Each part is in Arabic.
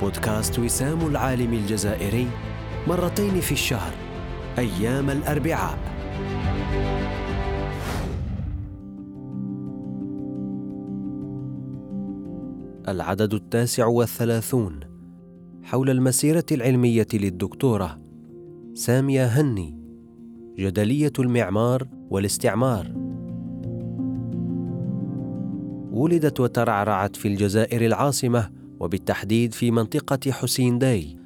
بودكاست وسام العالم الجزائري مرتين في الشهر أيام الأربعاء. العدد التاسع والثلاثون. حول المسيرة العلمية للدكتورة سامية هني جدلية المعمار والاستعمار. ولدت وترعرعت في الجزائر العاصمة وبالتحديد في منطقة حسين داي.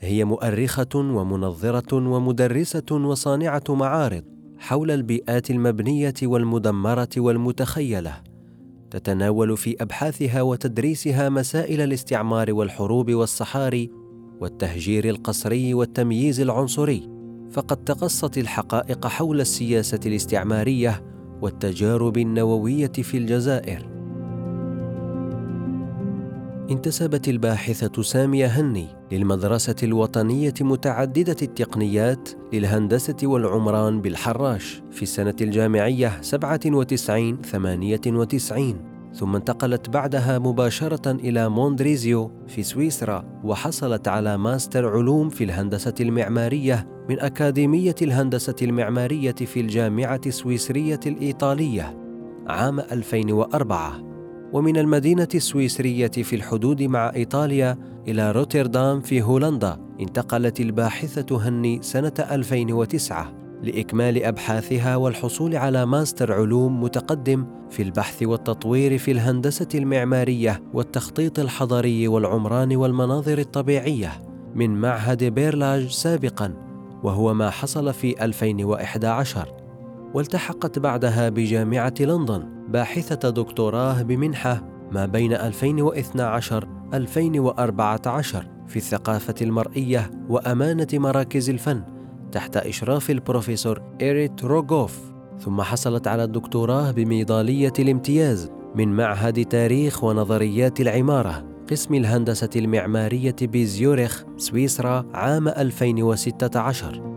هي مؤرخة ومنظرة ومدرسة وصانعة معارض حول البيئات المبنية والمدمرة والمتخيلة. تتناول في أبحاثها وتدريسها مسائل الاستعمار والحروب والصحاري والتهجير القسري والتمييز العنصري. فقد تقصت الحقائق حول السياسة الاستعمارية والتجارب النووية في الجزائر. انتسبت الباحثة سامية هني للمدرسة الوطنية متعددة التقنيات للهندسة والعمران بالحراش في السنة الجامعية 97 98 ثم انتقلت بعدها مباشرة إلى مندريزيو في سويسرا وحصلت على ماستر علوم في الهندسة المعمارية من أكاديمية الهندسة المعمارية في الجامعة السويسرية الإيطالية عام 2004 ومن المدينة السويسرية في الحدود مع إيطاليا إلى روتردام في هولندا انتقلت الباحثة هني سنة 2009 لإكمال أبحاثها والحصول على ماستر علوم متقدم في البحث والتطوير في الهندسة المعمارية والتخطيط الحضري والعمران والمناظر الطبيعية من معهد بيرلاج سابقا وهو ما حصل في 2011 والتحقت بعدها بجامعة لندن باحثة دكتوراه بمنحة ما بين 2012 2014 في الثقافة المرئية وأمانة مراكز الفن تحت إشراف البروفيسور إيريت روغوف. ثم حصلت على الدكتوراه بميضالية الامتياز من معهد تاريخ ونظريات العمارة قسم الهندسة المعمارية بزيورخ سويسرا عام 2016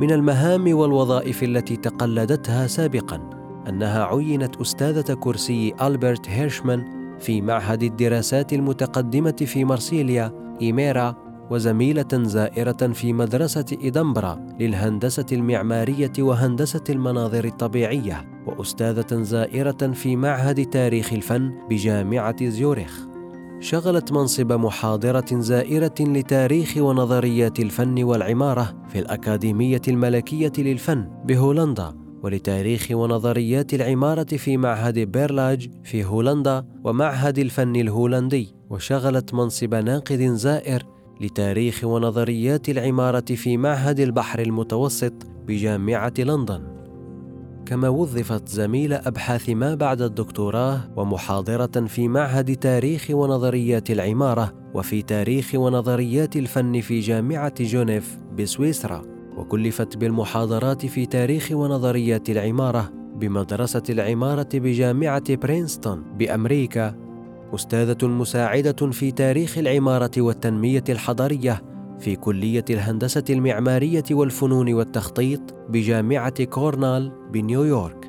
من المهام والوظائف التي تقلدتها سابقا أنها عينت أستاذة كرسي ألبرت هيرشمان في معهد الدراسات المتقدمة في مرسيليا إيميرا وزميلة زائرة في مدرسة إدنبرا للهندسة المعمارية وهندسة المناظر الطبيعية وأستاذة زائرة في معهد تاريخ الفن بجامعة زيورخ شغلت منصب محاضرة زائرة لتاريخ ونظريات الفن والعمارة في الأكاديمية الملكية للفن بهولندا ولتاريخ ونظريات العمارة في معهد بيرلاج في هولندا ومعهد الفن الهولندي. وشغلت منصب ناقد زائر لتاريخ ونظريات العمارة في معهد البحر المتوسط بجامعة لندن. كما وظفت زميل أبحاث ما بعد الدكتوراه ومحاضرة في معهد تاريخ ونظريات العمارة وفي تاريخ ونظريات الفن في جامعة جونيف بسويسرا وكلفت بالمحاضرات في تاريخ ونظريات العمارة بمدرسة العمارة بجامعة برينستون بأمريكا. أستاذة مساعدة في تاريخ العمارة والتنمية الحضرية في كلية الهندسة المعمارية والفنون والتخطيط بجامعة كورنال بنيويورك.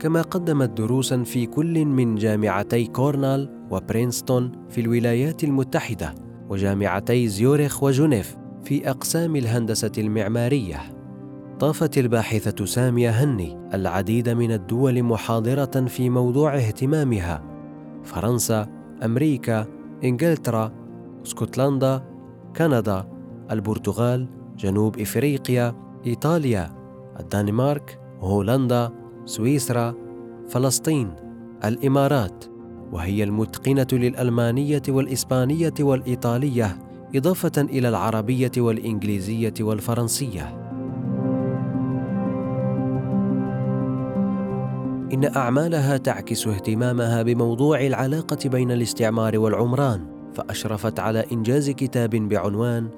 كما قدمت دروسا في كل من جامعتي كورنال وبرينستون في الولايات المتحدة وجامعتي زيورخ وجنيف في أقسام الهندسة المعمارية. طافت الباحثة سامية هني العديد من الدول محاضرة في موضوع اهتمامها. فرنسا، أمريكا، إنجلترا، اسكتلندا، كندا، البرتغال، جنوب إفريقيا، إيطاليا، الدنمارك، هولندا، سويسرا، فلسطين، الإمارات، وهي المتقنة للألمانية والإسبانية والإيطالية، إضافة إلى العربية والإنجليزية والفرنسية. إن أعمالها تعكس اهتمامها بموضوع العلاقة بين الاستعمار والعمران، فأشرفت على إنجاز كتاب بعنوان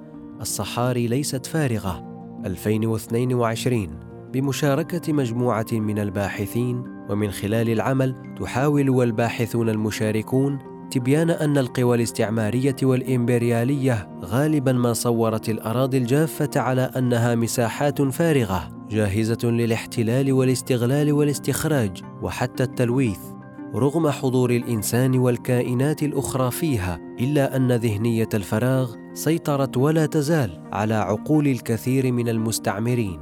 الصحاري ليست فارغة 2022 بمشاركة مجموعة من الباحثين ومن خلال العمل تحاول والباحثون المشاركون تبيان أن القوى الاستعمارية والإمبريالية غالبا ما صورت الأراضي الجافة على أنها مساحات فارغة جاهزة للاحتلال والاستغلال والاستخراج وحتى التلويث. رغم حضور الإنسان والكائنات الأخرى فيها إلا أن ذهنية الفراغ سيطرت ولا تزال على عقول الكثير من المستعمرين.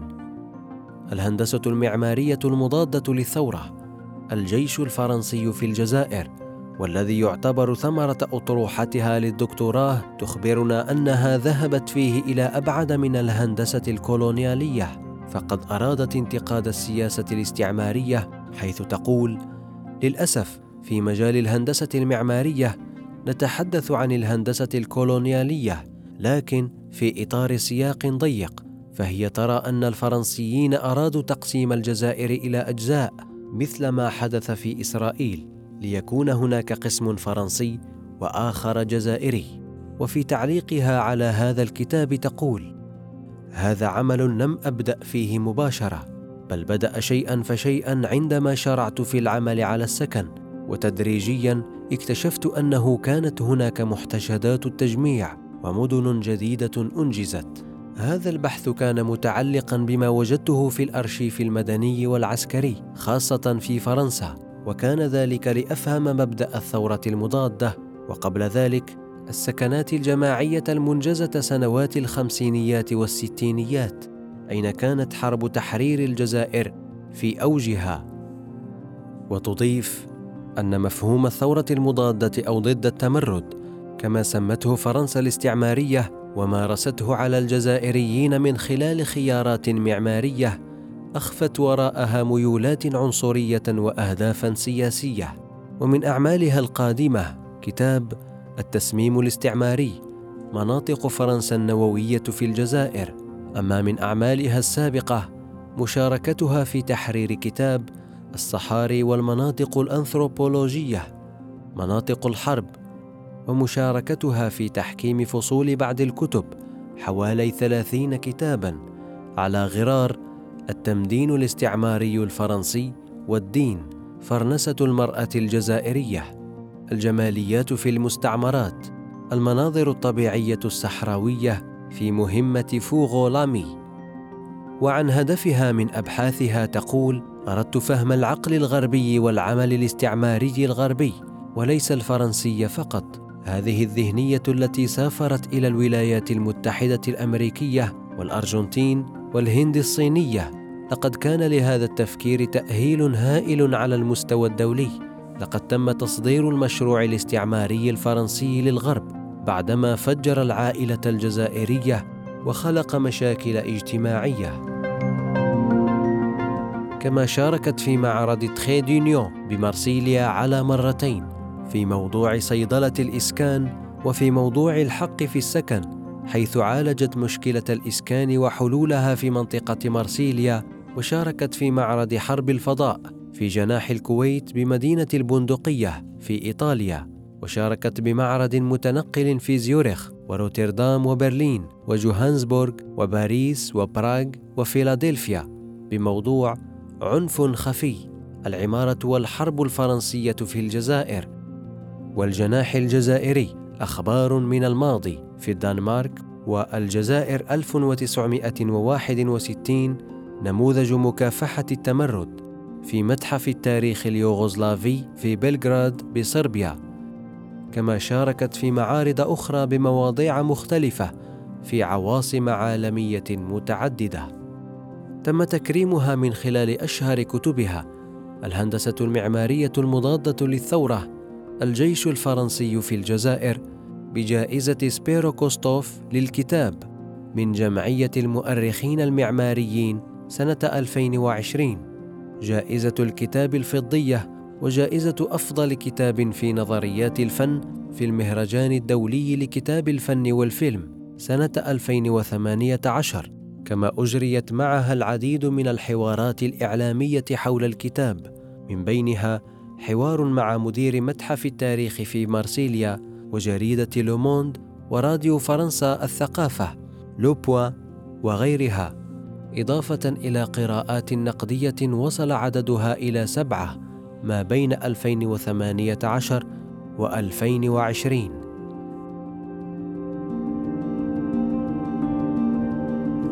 الهندسة المعمارية المضادة للثورة الجيش الفرنسي في الجزائر والذي يعتبر ثمرة أطروحتها للدكتوراه تخبرنا أنها ذهبت فيه إلى أبعد من الهندسة الكولونيالية فقد أرادت انتقاد السياسة الاستعمارية حيث تقول للأسف في مجال الهندسة المعمارية نتحدث عن الهندسة الكولونيالية لكن في إطار سياق ضيق فهي ترى أن الفرنسيين أرادوا تقسيم الجزائر إلى أجزاء مثل ما حدث في إسرائيل ليكون هناك قسم فرنسي وآخر جزائري. وفي تعليقها على هذا الكتاب تقول هذا عمل لم أبدأ فيه مباشرة بل بدأ شيئا فشيئا عندما شرعت في العمل على السكن. وتدريجيا اكتشفت أنه كانت هناك محتشدات التجميع ومدن جديدة أنجزت. هذا البحث كان متعلقا بما وجدته في الأرشيف المدني والعسكري خاصة في فرنسا. وكان ذلك لأفهم مبدأ الثورة المضادة. وقبل ذلك السكنات الجماعية المنجزة سنوات الخمسينيات والستينيات. أين كانت حرب تحرير الجزائر في أوجها؟ وتضيف أن مفهوم الثورة المضادة أو ضد التمرد كما سمته فرنسا الاستعمارية ومارسته على الجزائريين من خلال خيارات معمارية أخفت وراءها ميولات عنصرية واهدافا سياسية. ومن أعمالها القادمة كتاب التسميم الاستعماري مناطق فرنسا النووية في الجزائر. أما من أعمالها السابقة مشاركتها في تحرير كتاب الصحاري والمناطق الأنثروبولوجية مناطق الحرب ومشاركتها في تحكيم فصول بعض الكتب حوالي ثلاثين كتابا على غرار التمدين الاستعماري الفرنسي والدين فرنسة المرأة الجزائرية الجماليات في المستعمرات المناظر الطبيعية الصحراوية في مهمة فوغولامي. وعن هدفها من أبحاثها تقول أردت فهم العقل الغربي والعمل الاستعماري الغربي وليس الفرنسي فقط. هذه الذهنية التي سافرت إلى الولايات المتحدة الأمريكية والأرجنتين والهند الصينية. لقد كان لهذا التفكير تأهيل هائل على المستوى الدولي. لقد تم تصدير المشروع الاستعماري الفرنسي للغرب. بعدما فجر العائلة الجزائرية وخلق مشاكل اجتماعية. كما شاركت في معرض تخيدينيون بمارسيليا على مرتين في موضوع صيدلة الإسكان وفي موضوع الحق في السكن حيث عالجت مشكلة الإسكان وحلولها في منطقة مرسيليا وشاركت في معرض حرب الفضاء في جناح الكويت بمدينة البندقية في إيطاليا. وشاركت بمعرض متنقل في زيورخ وروتردام وبرلين وجوهانسبورغ وباريس وبراغ وفيلادلفيا بموضوع عنف خفي العمارة والحرب الفرنسية في الجزائر والجناح الجزائري أخبار من الماضي في الدنمارك والجزائر 1961 نموذج مكافحة التمرد في متحف التاريخ اليوغوسلافي في بلغراد بصربيا. كما شاركت في معارض أخرى بمواضيع مختلفة في عواصم عالمية متعددة. تم تكريمها من خلال أشهر كتبها الهندسة المعمارية المضادة للثورة الجيش الفرنسي في الجزائر بجائزة سبيرو كوستوف للكتاب من جمعية المؤرخين المعماريين سنة 2020 جائزة الكتاب الفضية وجائزة أفضل كتاب في نظريات الفن في المهرجان الدولي لكتاب الفن والفيلم سنة 2018 كما أجريت معها العديد من الحوارات الإعلامية حول الكتاب. من بينها حوار مع مدير متحف التاريخ في مارسيليا وجريدة لوموند وراديو فرنسا الثقافة لوبوا وغيرها. إضافة إلى قراءات نقدية وصل عددها إلى سبعة. ما بين 2018 و 2020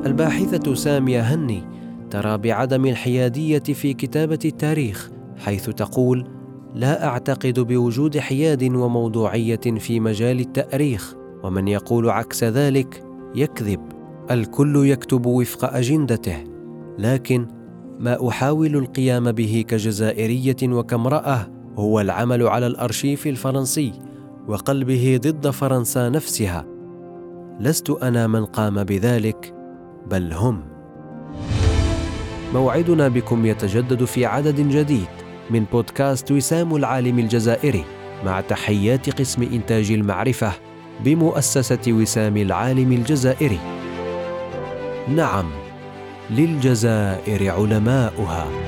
الباحثة سامية هني ترى بعدم الحيادية في كتابة التاريخ حيث تقول لا أعتقد بوجود حياد وموضوعية في مجال التأريخ ومن يقول عكس ذلك يكذب الكل يكتب وفق أجندته لكن ما أحاول القيام به كجزائرية وكامرأة هو العمل على الأرشيف الفرنسي وقلبه ضد فرنسا نفسها. لست أنا من قام بذلك بل هم. موعدنا بكم يتجدد في عدد جديد من بودكاست وسام العالم الجزائري مع تحيات قسم إنتاج المعرفة بمؤسسة وسام العالم الجزائري. نعم، للجزائر علماؤها.